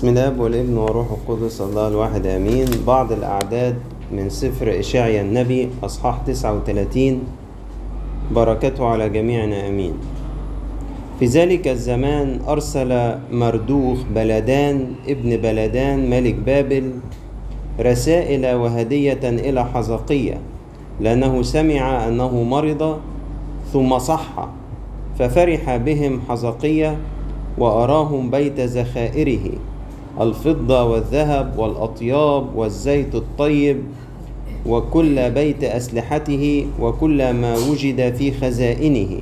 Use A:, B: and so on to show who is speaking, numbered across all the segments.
A: بسم الله والابن وروح القدس الله الواحد آمين. بعض الأعداد من سفر اشعيا النبي أصحاح 39 بركته على جميعنا آمين. في ذلك الزمان أرسل مردوخ بلدان ابن بلدان ملك بابل رسائل وهدية إلى حزقية لأنه سمع أنه مرض ثم صح ففرح بهم حزقية وأراهم بيت ذخائره الفضة والذهب والأطياب والزيت الطيب وكل بيت أسلحته وكل ما وجد في خزائنه.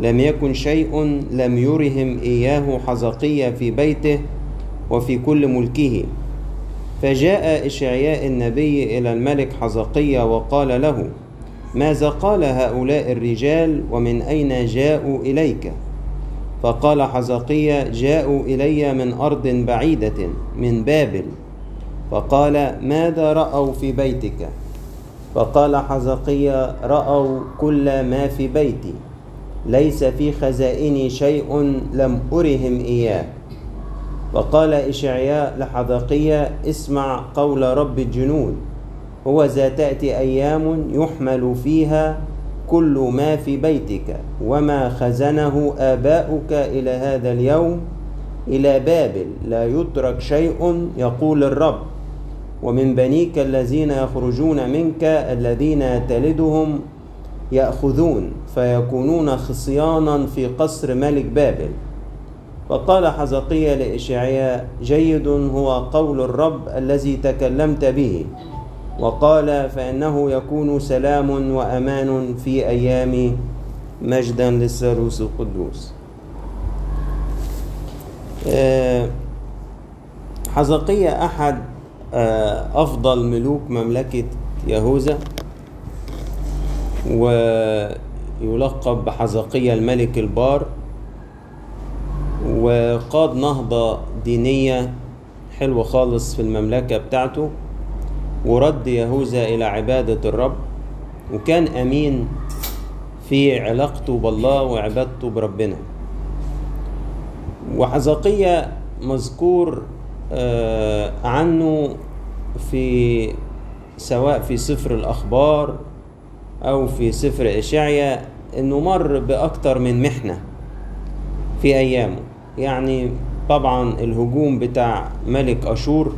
A: لم يكن شيء لم يرهم إياه حزقية في بيته وفي كل ملكه. فجاء إشعياء النبي إلى الملك حزقية وقال له ماذا قال هؤلاء الرجال ومن أين جاءوا إليك؟ فقال حزقية جاءوا إلي من أرض بعيدة من بابل. فقال ماذا رأوا في بيتك؟ فقال حزقية رأوا كل ما في بيتي. ليس في خزائني شيء لم أرهم إياه. فقال إشعياء لحزقية اسمع قول رب الجنود. هو ذا تأتي أيام يحمل فيها كل ما في بيتك وما خزنه آباؤك إلى هذا اليوم إلى بابل لا يترك شيء يقول الرب. ومن بنيك الذين يخرجون منك الذين تلدهم يأخذون فيكونون خصيانا في قصر ملك بابل. فقال حزقية لإشعياء جيد هو قول الرب الذي تكلمت به. وقال فإنه يكون سلام وأمان في أيام مجدا للثالوث القدوس. حزقية أحد أفضل ملوك مملكة يهوذا ويلقب بحزقية الملك البار وقاد نهضة دينية حلوة خالص في المملكة بتاعته. ورد يهوذا إلى عبادة الرب وكان أمين في علاقته بالله وعبادته بربنا. وحزقية مذكور عنه في سواء في سفر الأخبار أو في سفر إشعيا إنه مر بأكتر من محنة في أيامه. يعني طبعا الهجوم بتاع ملك أشور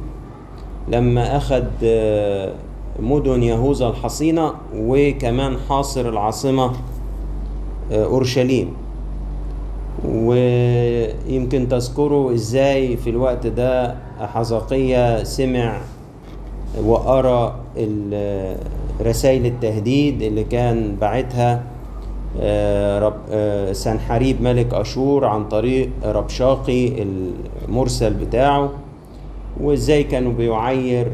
A: لما أخذ مدن يهوذا الحصينة وكمان حاصر العاصمة أورشليم. ويمكن تذكروا إزاي في الوقت ده حزقية سمع وقرا رسائل التهديد اللي كان بعتها سنحريب ملك أشور عن طريق ربشاقي المرسل بتاعه. وازاي كانوا بيعير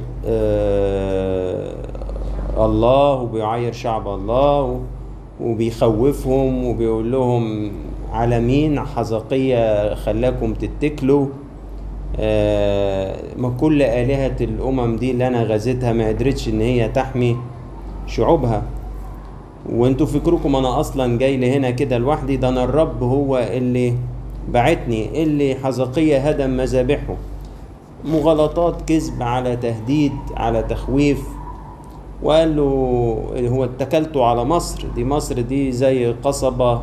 A: الله وبيعير شعب الله وبيخوفهم وبيقول لهم على مين حزقية خلاكم تتكلوا. ما كل آلهة الأمم دي اللي أنا غزيتها ما قدرتش إن هي تحمي شعوبها. وأنتوا فكركم أنا أصلا جاي لهنا كده لوحدي ده أنا الرب هو اللي بعتني اللي حزقية هدم مذابحه. مغالطات كذب على تهديد على تخويف. وقال له هو اتكلتوا على مصر دي مصر دي زي قصبة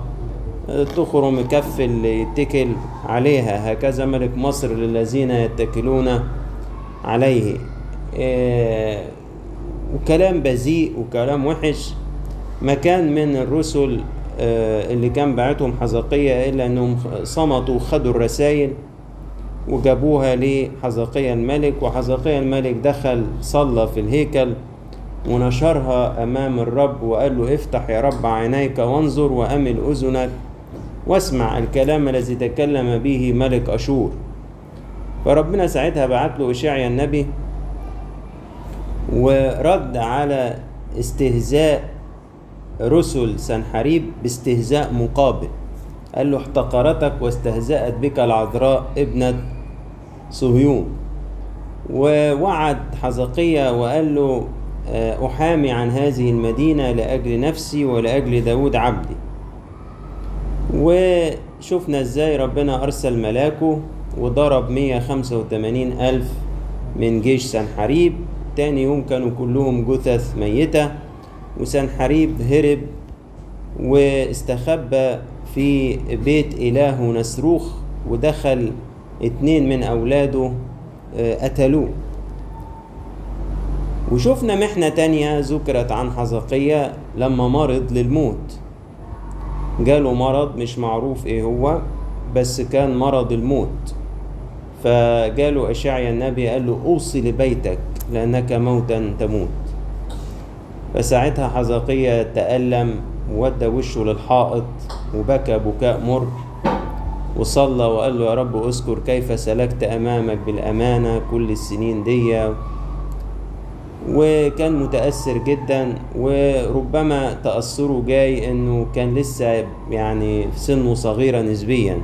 A: تخرم كف اللي يتكل عليها. هكذا ملك مصر للذين يتكلون عليه. إيه وكلام بذيء وكلام وحش. ما كان من الرسل اللي كان بعتهم حزقية إلا أنهم صمتوا وخدوا الرسائل. وجابوها لحزقية الملك وحزقية الملك دخل صلى في الهيكل ونشرها أمام الرب وقال له افتح يا رب عينيك وانظر وأمل أذنك واسمع الكلام الذي تكلم به ملك أشور. فربنا ساعتها بعت له إشعيا النبي ورد على استهزاء رسل سنحريب باستهزاء مقابل. قال له احتقرتك واستهزأت بك العذراء ابنة صهيون ووعد حزقية وقال له أحامي عن هذه المدينة لأجل نفسي ولأجل داود عبدي. وشفنا إزاي ربنا أرسل ملاكه وضرب 185 ألف من جيش سنحريب. تاني يوم كانوا كلهم جثث ميتة وسنحريب هرب واستخبى في بيت إلهه نسروخ ودخل اتنين من أولاده قتلوه. وشفنا محنة تانية ذكرت عن حزقية لما مرض للموت. جاله مرض مش معروف إيه هو بس كان مرض الموت. فجاله أشعيا النبي قال له أوصي لبيتك لأنك موتا تموت. فساعتها حزقية تألم وودى وشه للحائط وبكى بكاء مر. وصلى وقال له يا رب أذكر كيف سلكت أمامك بالأمانة كل السنين دي. وكان متأثر جدا وربما تأثره جاي إنه كان لسه يعني سنه صغيرة نسبيا.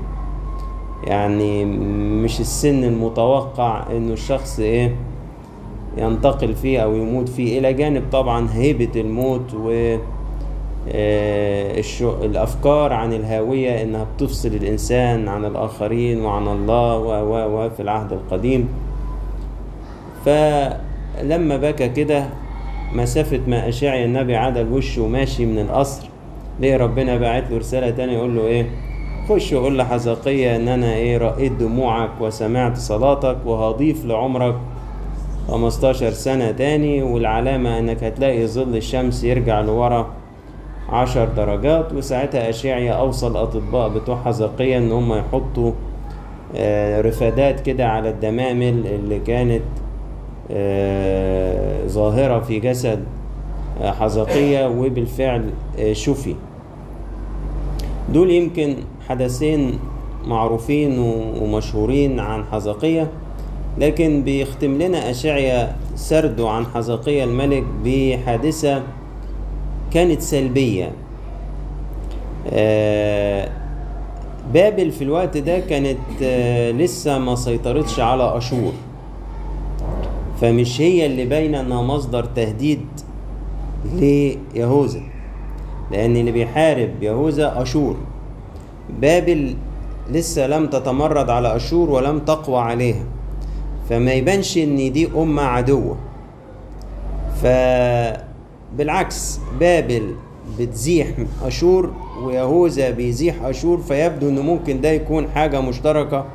A: يعني مش السن المتوقع إنه الشخص إيه ينتقل فيه أو يموت فيه. إلى جانب طبعا هيبة الموت و الأفكار عن الهاوية إنها بتفصل الإنسان عن الآخرين وعن الله و في العهد القديم. فلما بكى كده مسافة ما أشعيا النبي عدل وشه وماشي من القصر. ليه ربنا بعت له رسالة تانية يقول له إيه؟ خش وقول لحزقية إن أنا إيه رأيت دموعك وسمعت صلاتك وهضيف لعمرك 15 سنة تاني والعلامة إنك هتلاقي ظل الشمس يرجع لورا. عشر درجات وساعتها أشعيا أوصل أطباء بتوع حزقية إن هم يحطوا رفادات كده على الدمامل اللي كانت ظاهرة في جسد حزقية وبالفعل شفي دول يمكن حدثين معروفين ومشهورين عن حزقية لكن بيختم لنا أشعيا سرده عن حزقية الملك بحادثة كانت سلبية. بابل في الوقت ده كانت لسه ما سيطرتش على أشور. فمش هي اللي باينة إنها مصدر تهديد ليهوذا لأن اللي بيحارب يهوذا أشور. بابل لسه لم تتمرد على أشور ولم تقوى عليها. فما يبانش إن دي أمة عدوة. فبالعكس بابل بتزيح أشور ويهوذا بيزيح أشور فيبدو ان ممكن ده يكون حاجة مشتركة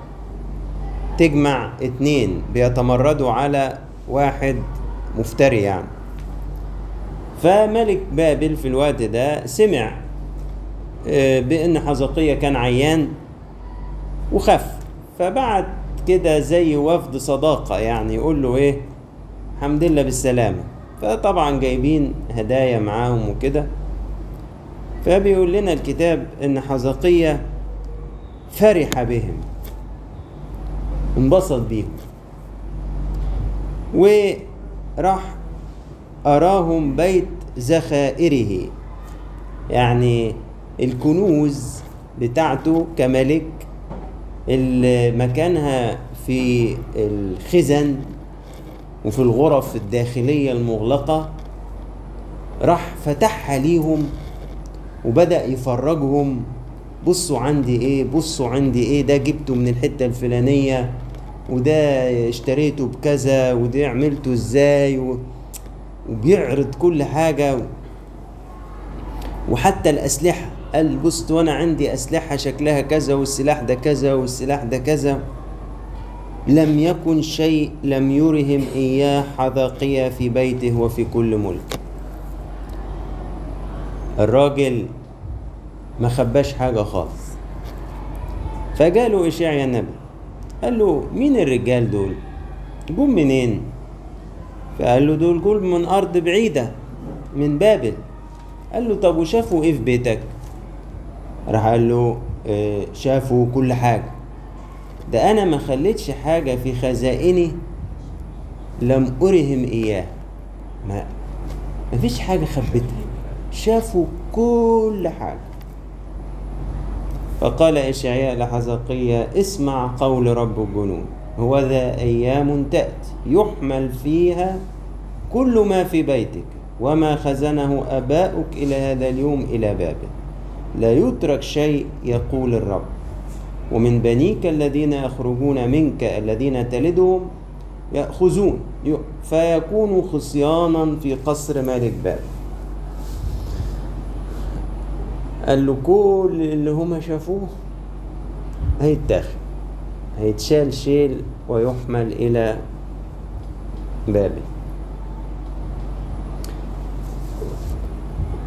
A: تجمع اتنين بيتمردوا على واحد مفتري يعني. فملك بابل في الوقت ده سمع بأن حزقية كان عيان وخف فبعت كده زي وفد صداقة يعني يقول له إيه؟ الحمد لله بالسلامة. فطبعا جايبين هدايا معاهم وكده. فبيقول لنا الكتاب إن حزقية فرح بهم. انبسط بيهم. وراح أراهم بيت ذخائره يعني الكنوز بتاعته كملك اللي مكانها في الخزن. وفي الغرف الداخلية المغلقة راح فتحها ليهم وبدأ يفرجهم بصوا عندي إيه بصوا عندي إيه ده جبته من الحتة الفلانية وده اشتريته بكذا وده عملته إزاي. وبيعرض كل حاجة. وحتى الأسلحة قال بص وأنا عندي أسلحة شكلها كذا والسلاح ده كذا والسلاح ده كذا لم يكن شيء لم يرهم إياه حذاقية في بيته وفي كل ملك. الراجل ما خباش حاجة خالص. فجاله إشعيا النبي. قال له مين الرجال دول؟ جم منين؟ فقال له دول جول من أرض بعيدة من بابل. قال له طب وشافوا إيه في بيتك؟ راح قال له آه شافوا كل حاجة. ده أنا ما خليتش حاجة في خزائني لم أرهم إياه. ما مفيش حاجة خبتها. شافوا كل حاجة. فقال إشعياء لحزقية اسمع قول رب الجنود. هو ذا أيام تأتي يحمل فيها كل ما في بيتك وما خزنه أباؤك إلى هذا اليوم إلى بابل لا يترك شيء يقول الرب. ومن بنيك الذين يخرجون منك الذين تلدهم يأخذون فيكون خصيانا في قصر ملك بابل قال له كل اللي هما شافوه هيتاخد هيتشال شيل ويحمل إلى بابل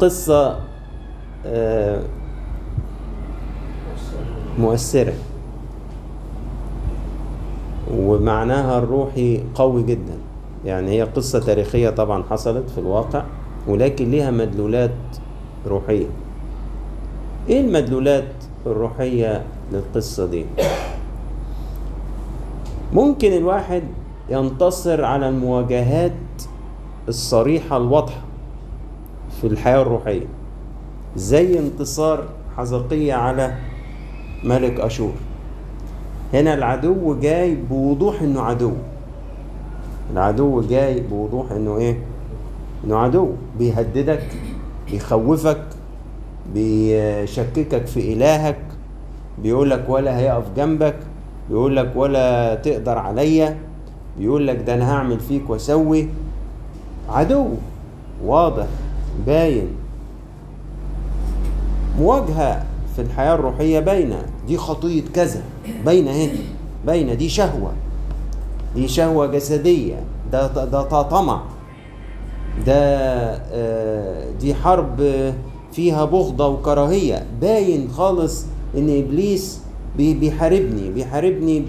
A: قصة آه، مؤثرة. ومعناها الروحي قوي جدا. يعني هي قصة تاريخية طبعا حصلت في الواقع ولكن ليها مدلولات روحية. إيه المدلولات الروحية للقصة دي؟ ممكن الواحد ينتصر على المواجهات الصريحة الواضحة في الحياة الروحية زي انتصار حزقية على ملك أشور. هنا العدو جاي بوضوح إنه عدو. العدو جاي بوضوح إنه إيه؟ إنه عدو. بيهددك بيخوفك بيشككك في إلهك. بيقولك ولا هيقف جنبك. بيقولك ولا تقدر عليا. بيقولك ده أنا هعمل فيك وأسوي. عدو. واضح. باين. مواجهة. في الحياة الروحية باينة دي خطية كذا باينة هنا باينة دي شهوة. دي شهوة جسدية ده ده طمع ده آه، دي حرب فيها بغضة وكراهية. باين خالص إن إبليس بي- بيحاربني بيحاربني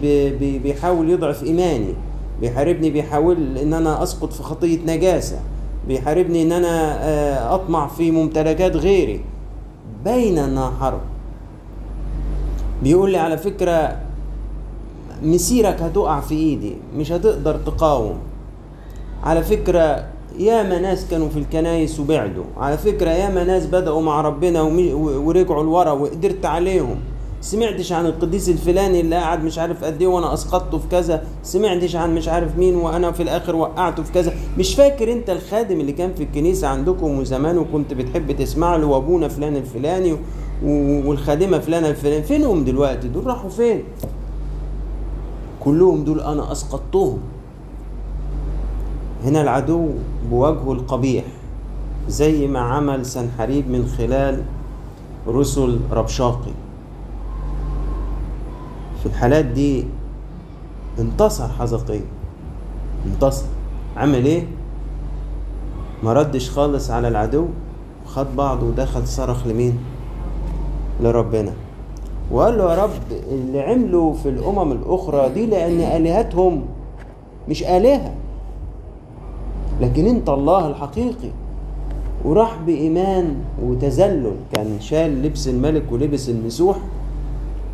A: بيحاول يضعف إيماني. بيحاربني بيحاول إن أنا أسقط في خطية نجاسة. بيحاربني إن أنا آه، أطمع في ممتلكات غيري. باينة إنها حرب. بيقول لي على فكرة مسيرك هتقع في إيدي مش هتقدر تقاوم. على فكرة ياما ناس كانوا في الكنايس وبعدوا. على فكرة ياما ناس بدأوا مع ربنا ورجعوا لورا وقدرت عليهم. سمعتش عن القديس الفلاني اللي قاعد مش عارف قد إيه وأنا أسقطته في كذا؟ سمعتش عن مش عارف مين وأنا في الآخر وقعته في كذا؟ مش فاكر أنت الخادم اللي كان في الكنيسة عندكم وزمان وكنت بتحب تسمع له وأبونا فلان الفلاني والخادمة فلانة الفلاني فينهم دلوقتي؟ دول راحوا فين؟ كلهم دول أنا أسقطتهم. هنا العدو بوجهه القبيح زي ما عمل سنحريب من خلال رسل ربشاقي. في الحالات دي انتصر حزقية انتصر. عمل إيه؟ ما ردش خالص على العدو خد بعضه ودخل صرخ لمين؟ لربنا. وقال له يا رب اللي عملوا في الأمم الأخرى دي لأن آلهتهم مش آلهة. لكن أنت الله الحقيقي. وراح بإيمان وتذلل. كان شال لبس الملك ولبس المسوح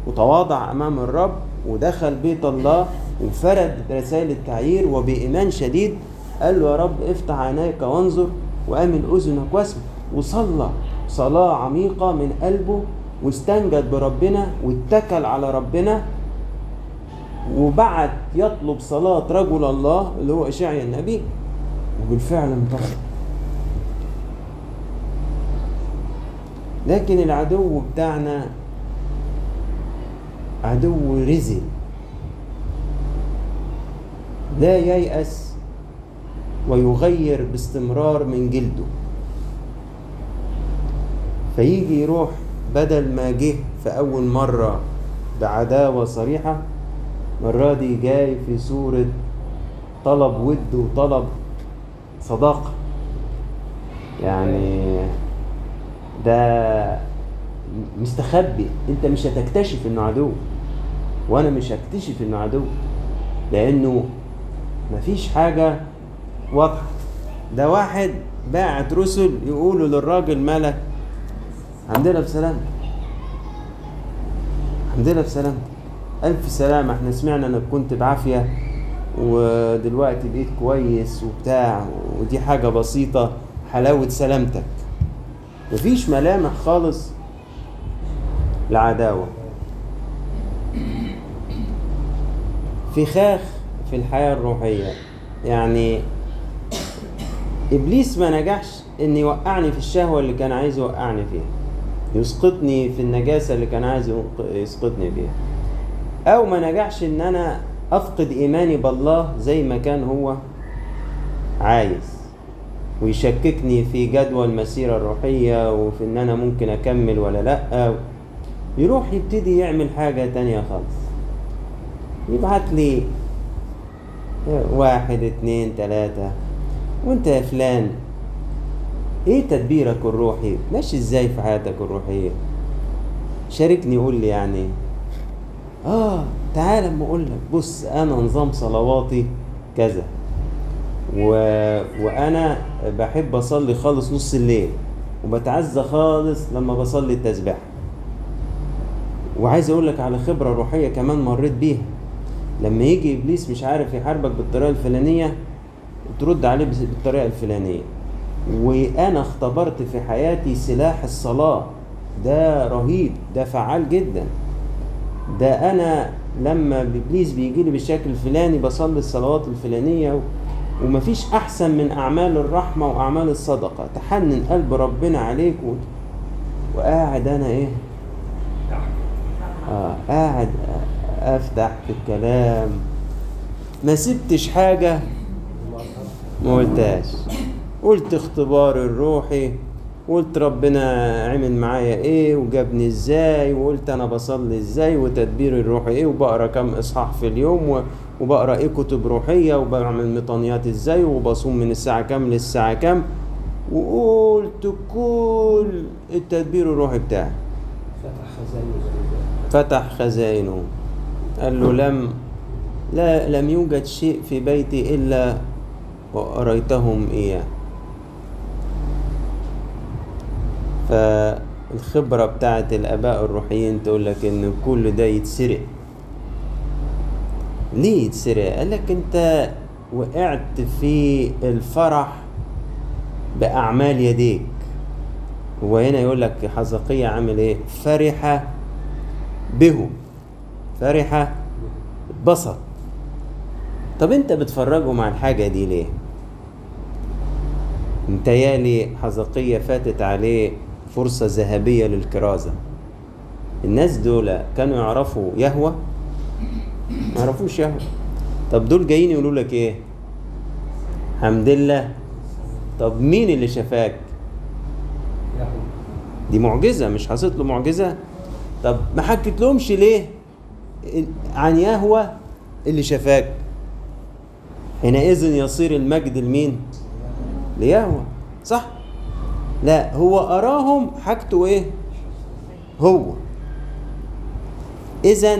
A: وتواضع أمام الرب ودخل بيت الله وفرد رسائل التعيير وبإيمان شديد. قال له يا رب افتح عينيك وانظر وأمن أذنك واسمع. وصلى. صلاة عميقة من قلبه واستنجد بربنا واتكل على ربنا وبعت يطلب صلاة رجل الله اللي هو إشعيا النبي. وبالفعل انتصر. لكن العدو بتاعنا عدو رزل لا ييأس ويغير باستمرار من جلده. فيجي يروح بدل ما جه في أول مرة بعداوة صريحة المرة دي جاي في صورة طلب ود وطلب صداقة. يعني ده مستخبي. أنت مش هتكتشف إنه عدو وأنا مش هكتشف إنه عدو لأنه مفيش حاجة واضحة. ده واحد باعت رسل يقولوا للراجل مالك عندنا بسلامتك عندنا بسلامتك ألف سلامة. إحنا سمعنا إنك كنت بعافية ودلوقتي بقيت كويس وبتاع ودي حاجة بسيطة حلاوة سلامتك. مفيش ملامح خالص لعداوة. فخاخ في الحياة الروحية. يعني إبليس ما نجحش إن يوقعني في الشهوة اللي كان عايز يوقعني فيها. يسقطني في النجاسة اللي كان عايز يسقطني فيها أو ما نجحش إن أنا أفقد إيماني بالله زي ما كان هو عايز. ويشككني في جدوى المسيرة الروحية وفي إن أنا ممكن أكمل ولا لأ. يروح يبتدي يعمل حاجة تانية خالص. يبعت لي واحد اتنين تلاتة. وأنت يا فلان إيه تدبيرك الروحي؟ ماشي إزاي في حياتك الروحية؟ شاركني قول لي يعني. آه تعال أما أقول لك. بص أنا نظام صلواتي كذا. و... وأنا بحب أصلي خالص نص الليل وبتعزى خالص لما بصلي التسبيح. وعايز أقول لك على خبرة روحية كمان مريت بيها. لما يجي إبليس مش عارف يحاربك بالطريقة الفلانية ترد عليه بالطريقة الفلانية. وأنا اختبرت في حياتي سلاح الصلاة. ده رهيب ده فعال جدا. ده أنا لما ابليس بيجي لي بالشكل الفلاني بصلي الصلوات الفلانية ومفيش أحسن من أعمال الرحمة وأعمال الصدقة. تحنن قلب ربنا عليك. وقاعد أنا إيه؟ آه قاعد أفتح في الكلام. ما سبتش حاجة ما قلتهاش. قلت اختبار الروحي قلت ربنا عمل معايا إيه وجابني إزاي وقلت أنا بصلي إزاي وتدبير الروحي إيه وبقرأ كم إصحاح في اليوم وبقرأ إيه كتب روحية وبعمل ميطانيات إزاي وبصوم من الساعة كام للساعة كام. وقلت كل التدبير الروحي بتاعي.
B: فتح خزائنه.
A: فتح خزائنه. قال له لم لا لم يوجد شيء في بيتي إلا واريتهم إياه. فالخبرة بتاعت الآباء الروحيين تقول لك إن كل ده يتسرق ليه يتسرق؟ قال لك أنت وقعت في الفرح بأعمال يديك هو هنا يقول لك حزقية عامل إيه؟ فرح بهم فرح اتبسط طب أنت بتفرجهم على الحاجة دي ليه؟ متهيألي حزقية فاتت عليه فرصة ذهبية للكرازة. الناس دول كانوا يعرفوا يهوى؟ ما يعرفوش يهوى. طب دول جايين يقولوا لك إيه؟ حمد لله. طب مين اللي شفاك؟ دي معجزة مش حصلت له معجزة؟ طب ما حكيت لهمش ليه عن يهوى اللي شفاك؟ حينئذ يصير المجد لمين؟ ليهوى صح؟ لا هو أراهم حاجته إيه؟ هو. إذا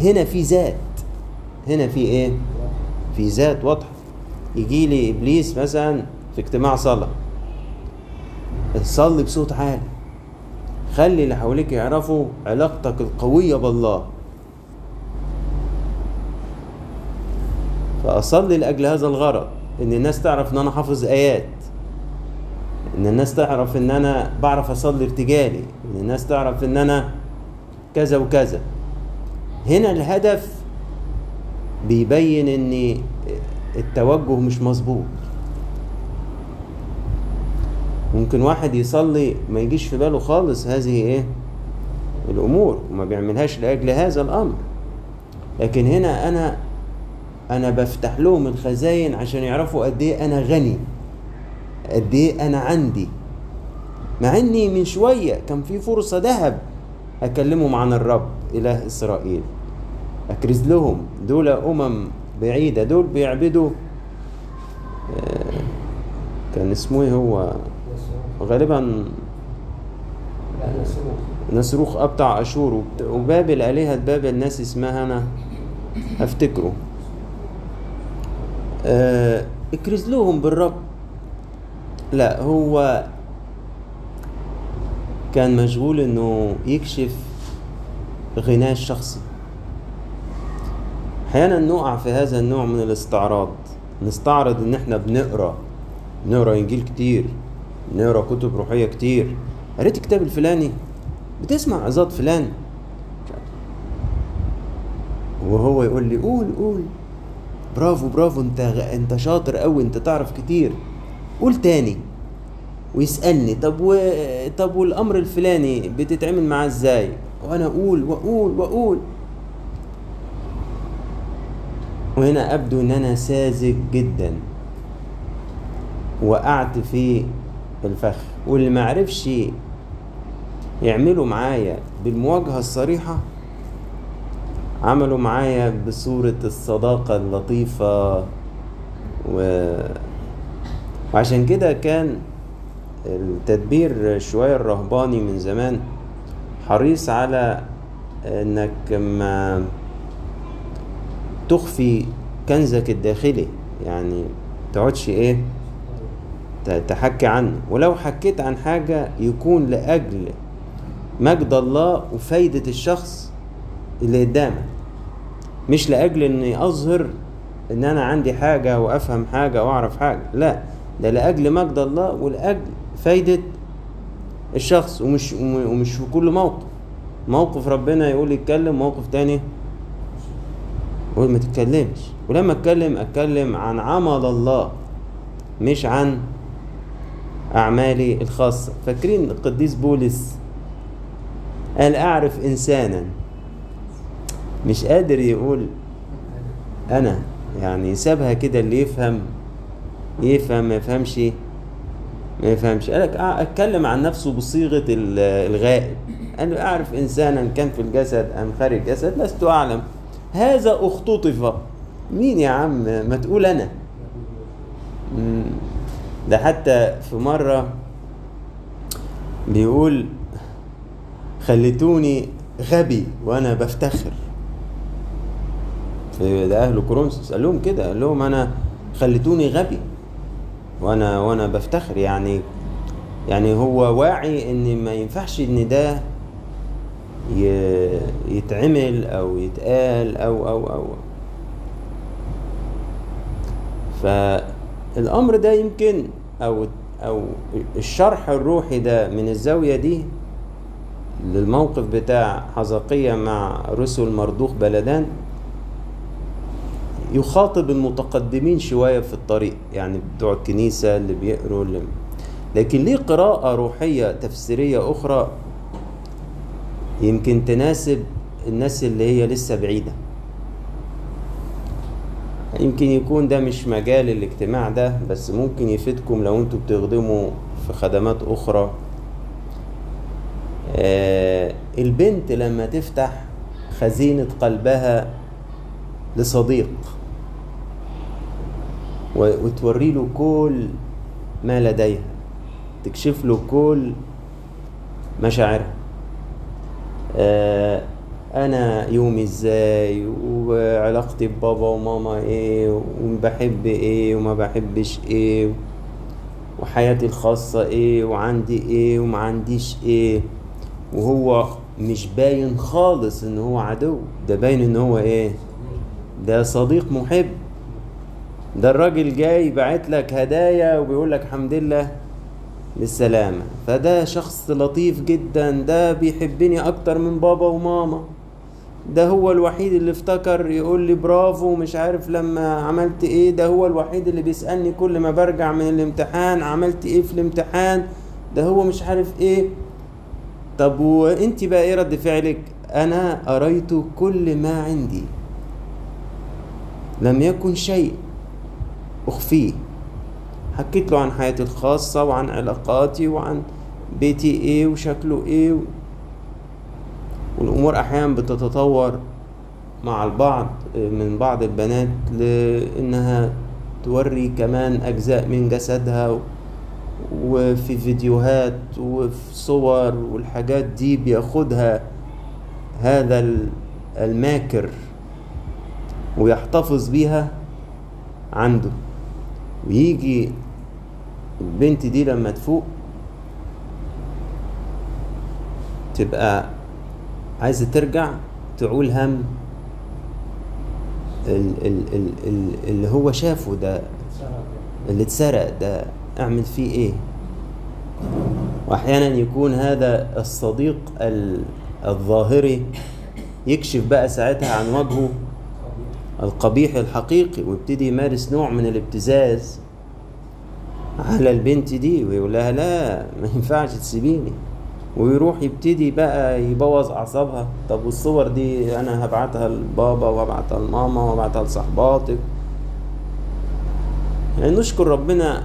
A: هنا في ذات. هنا في إيه؟ في ذات واضحة. يجي لي إبليس مثلا في اجتماع صلاة. صلي بصوت عالي. خلي اللي حواليك يعرفوا علاقتك القوية بالله. فأصلي لأجل هذا الغرض إن الناس تعرف إن أنا حافظ آيات. إن الناس تعرف إن أنا بعرف أصلي ارتجالي إن الناس تعرف إن أنا كذا وكذا. هنا الهدف بيبين إن التوجه مش مظبوط. ممكن واحد يصلي ما يجيش في باله خالص هذه إيه؟ الأمور وما بيعملهاش لأجل هذا الأمر. لكن هنا أنا أنا بفتح لهم الخزاين عشان يعرفوا قد إيه أنا غني. قد إيه أنا عندي. مع إني من شوية كان في فرصة ذهب أكلمهم عن الرب إله إسرائيل. أكرز لهم دول أمم بعيدة دول بيعبدوا آه كان اسمه إيه هو؟ غالبا نسروخ أبتع أشور وبابل الهه بابل ناس اسمها أنا أفتكره. آه اكرز لهم بالرب. لا هو كان مشغول إنه يكشف غناه الشخصي أحيانا نقع في هذا النوع من الاستعراض. نستعرض إن إحنا بنقرأ بنقرا إنجيل كتير بنقرا كتب روحية كتير. قريت الكتاب الفلاني بتسمع عظات فلان. وهو يقول لي قول قول. برافو برافو أنت أنت شاطر قوي أنت تعرف كتير. قول تاني ويسألني طب و... طب والأمر الفلاني بتتعمل معاه إزاي؟ وأنا أقول وأقول وأقول وهنا أبدو إن أنا ساذج جدا وقعت في الفخ واللي معرفش يعملوا معايا بالمواجهة الصريحة عملوا معايا بصورة الصداقة اللطيفة و... وعشان كده كان التدبير شوية الرهباني من زمان حريص على إنك ما تخفي كنزك الداخلي يعني تقعدش إيه تحكي عنه. ولو حكيت عن حاجة يكون لأجل مجد الله وفايدة الشخص اللي قدامك. مش لأجل إني أظهر إن أنا عندي حاجة وافهم حاجة واعرف حاجة لا. ده لأجل مجد الله ولأجل فايدة الشخص ومش ومش في كل موقف. موقف ربنا يقول يتكلم موقف تاني يقول ما تتكلمش. ولما أتكلم أتكلم عن عمل الله مش عن أعمالي الخاصة. فاكرين القديس بولس قال أعرف إنسانا؟ مش قادر يقول أنا. يعني سابها كده اللي يفهم يفهم ما يفهمش. ما يفهمش. قالك أع- اتكلم عن نفسه بصيغة ال- الغائب. أنا أعرف إنسانا كان في الجسد أم خارج الجسد؟ لست أعلم. هذا اختطف مين يا عم؟ ما تقول أنا. ده حتى في مرة بيقول خليتوني غبي وأنا بفتخر. ده أهل كورنثوس قال لهم كده قال لهم أنا خليتوني غبي. وأنا وأنا بفتخر يعني. يعني هو واعي إن ما ينفعش إن ده يتعمل أو يتقال أو أو أو. فالأمر ده يمكن أو أو الشرح الروحي ده من الزاوية دي للموقف بتاع حزقية مع رسل مردوخ بلدان يخاطب المتقدمين شوية في الطريق يعني بتوع الكنيسة اللي بيقروا اللي لكن ليه قراءة روحية تفسيرية أخرى يمكن تناسب الناس اللي هي لسه بعيدة؟ يمكن يكون ده مش مجال الاجتماع ده بس ممكن يفيدكم لو أنتوا بتخدموا في خدمات أخرى. آه، البنت لما تفتح خزينة قلبها لصديق وتوري له كل ما لديها. تكشف له كل مشاعرها. آه، أنا يومي إزاي؟ وعلاقتي ببابا وماما إيه؟ وبحب إيه؟ وما بحبش إيه؟ وحياتي الخاصة إيه؟ وعندي إيه؟ وما عنديش إيه؟ وهو مش باين خالص إن هو عدو. ده باين إن هو إيه؟ ده صديق محب. ده الراجل جاي باعت لك هدايا وبيقول لك الحمد لله بالسلامة فده شخص لطيف جدا ده بيحبني أكتر من بابا وماما. ده هو الوحيد اللي افتكر يقول لي برافو مش عارف لما عملت إيه. ده هو الوحيد اللي بيسألني كل ما برجع من الامتحان عملت إيه في الامتحان. ده هو مش عارف إيه. طب وانت بقى إيه رد فعلك؟ أنا اريت كل ما عندي. لم يكن شيء. أخفيه. حكيت له عن حياتي الخاصة وعن علاقاتي وعن بيتي إيه وشكله إيه و... والأمور أحيانا بتتطور مع البعض من بعض البنات لإنها توري كمان أجزاء من جسدها و... وفي فيديوهات وفي صور والحاجات دي بياخدها هذا ال- الماكر ويحتفظ بيها عنده. ويجي البنت دي لما تفوق تبقى عايزة ترجع تعول هم ال ال ال ال اللي هو شافه ده اللي اتسرق ده أعمل فيه إيه؟ واحيانا يكون هذا الصديق ال- الظاهري يكشف بقى ساعتها عن وجهه القبيح الحقيقي ويبتدي يمارس نوع من الابتزاز على البنت دي ويقول لها لا ما ينفعش تسيبيني. ويروح يبتدي بقى يبوظ أعصابها. طب والصور دي أنا هبعتها لبابا وهبعتها لماما وهبعتها لصحباتك. يعني نشكر ربنا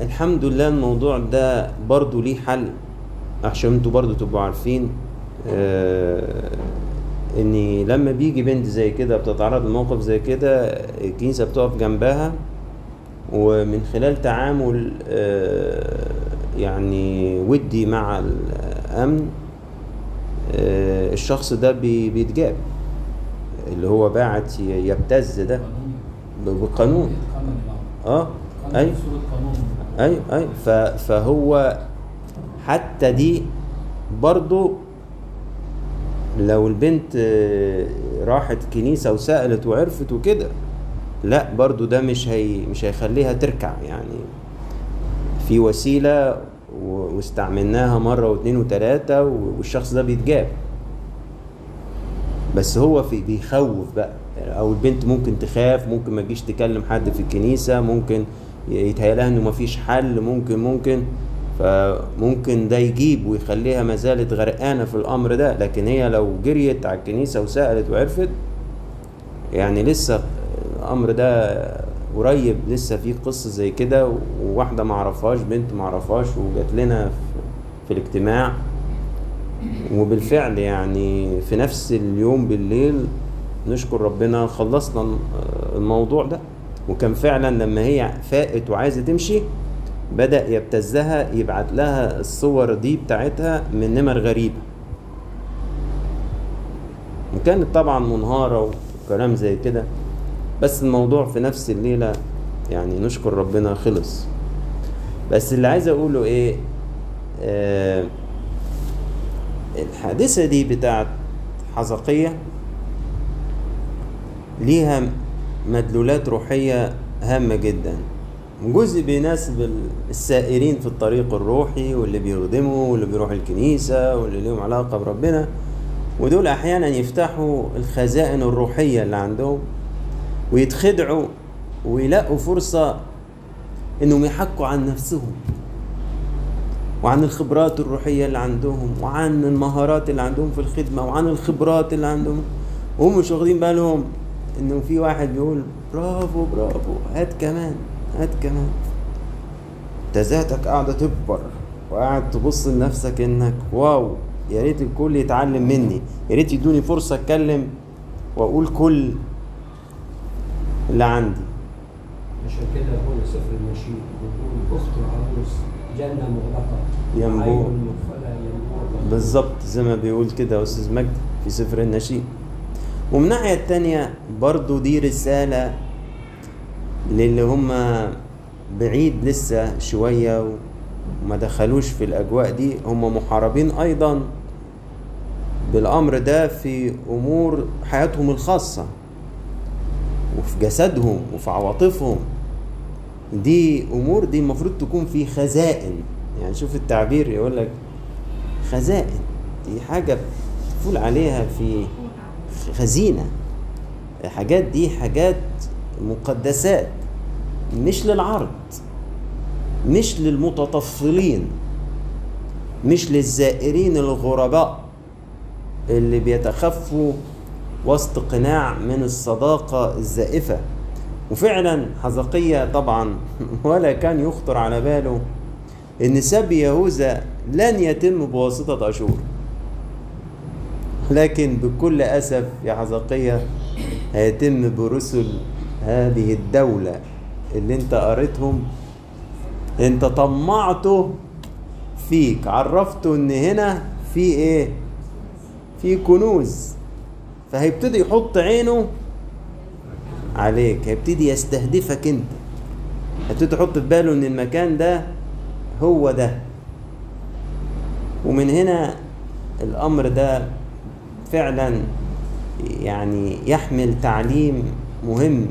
A: الحمد لله الموضوع ده برضو ليه حل عشان أنتوا برضو تبقوا عارفين آه ان لما بيجي بنت زي كده بتتعرض لموقف زي كده الكنيسة بتقف جنبها ومن خلال تعامل آه يعني ودي مع الأمن آه الشخص ده بي- بيتجاب. اللي هو باعت يبتز ده بالقانون
C: قانون
A: آه
C: أي.
A: اي
C: صورة قانون
A: أي أي. ف- فهو حتى دي برضو لو البنت آه، راحت كنيسة وسألت وعرفت وكده لا برضو ده مش هي مش هيخليها تركع يعني. في وسيلة واستعملناها مرة واتنين وتلاتة والشخص ده بيتجاب. بس هو في بيخوف بقى. أو البنت ممكن تخاف ممكن ما تجيش تكلم حد في الكنيسة ممكن يتهيأ لها إنه مفيش حل ممكن ممكن. فممكن ده يجيب ويخليها ما زالت غرقانة في الأمر ده. لكن هي لو جريت على الكنيسة وسألت وعرفت يعني لسه الأمر ده قريب لسه في قصة زي كده وواحدة معرفهاش بنت معرفهاش وجات لنا في, الاجتماع. وبالفعل يعني في نفس اليوم بالليل نشكر ربنا خلصنا الم- الموضوع ده. وكان فعلا لما هي فاقت وعايزة تمشي بدأ يبتزها يبعت لها الصور دي بتاعتها من نمر غريبة وكانت طبعا منهارة وكلام زي كده بس الموضوع في نفس الليلة يعني نشكر ربنا خلص. بس اللي عايز أقوله إيه؟ آه الحادثة دي بتاعت حزقية ليها مدلولات روحية هامة جدا. جزء بيناسب السائرين في الطريق الروحي واللي بيخدموا واللي بيروحوا الكنيسة واللي ليهم علاقة بربنا. ودول أحيانا يفتحوا الخزائن الروحية اللي عندهم ويتخدعوا ويلاقوا فرصة إنهم يحكوا عن نفسهم وعن الخبرات الروحية اللي عندهم وعن المهارات اللي عندهم في الخدمة وعن الخبرات اللي عندهم. وهم مش واخدين بالهم إنه في واحد بيقول برافو برافو هات كمان. هات كمان انت ذاتك قاعدة تكبر وقاعد تبص لنفسك إنك واو يا ريت الكل يتعلم مني يا ريت يدوني فرصة أتكلم وأقول كل اللي عندي.
B: عشان كده هو سفر النشيد بيقول أخت العروس. عين مقفله ينبوع.
A: بالظبط زي ما بيقول كده يا أستاذ مجدي في سفر النشيد. ومن الناحية التانية برضو دي رسالة للي هم بعيد لسه شوية وما دخلوش في الأجواء دي هم محاربين أيضا بالأمر ده في أمور حياتهم الخاصة وفي جسدهم وفي عواطفهم. دي أمور دي المفروض تكون في خزائن. يعني شوف التعبير يقول لك خزائن. دي حاجة تفول عليها في خزينة. الحاجات دي حاجات مقدسات مش للعرض مش للمتطفلين مش للزائرين الغرباء اللي بيتخفوا وسط قناع من الصداقة الزائفة. وفعلا حزقية طبعا ولا كان يخطر على باله إن سبي يهوذا لن يتم بواسطة أشور. لكن بكل أسف يا حزقية هيتم برسل هذه الدولة اللي انت قريتهم انت طمعته فيك عرفته ان هنا في إيه؟ في كنوز. فهيبتدي يحط عينه عليك هيبتدي يستهدفك انت. هيبتدي يحط في باله ان المكان ده هو ده. ومن هنا الأمر ده فعلا يعني يحمل تعليم مهم.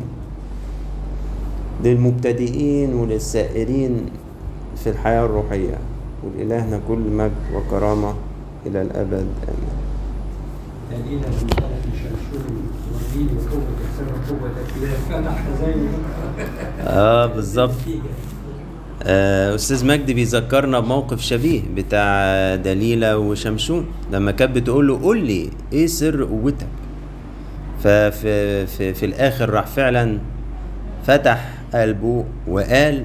A: للمبتدئين وللسائرين في الحياة الروحية. ولإلهنا كل مجد وكرامة إلى الأبد. آمين. آه بالظبط آه، أستاذ مجدي بيذكرنا بموقف شبيه بتاع دليلة وشمشون لما كانت بتقول له قول لي إيه سر قوتك؟ ففي في, في الآخر راح فعلا فتح قلبه وقال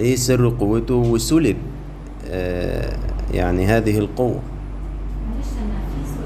A: إيه سر قوته وسلب؟ آه يعني هذه القوة.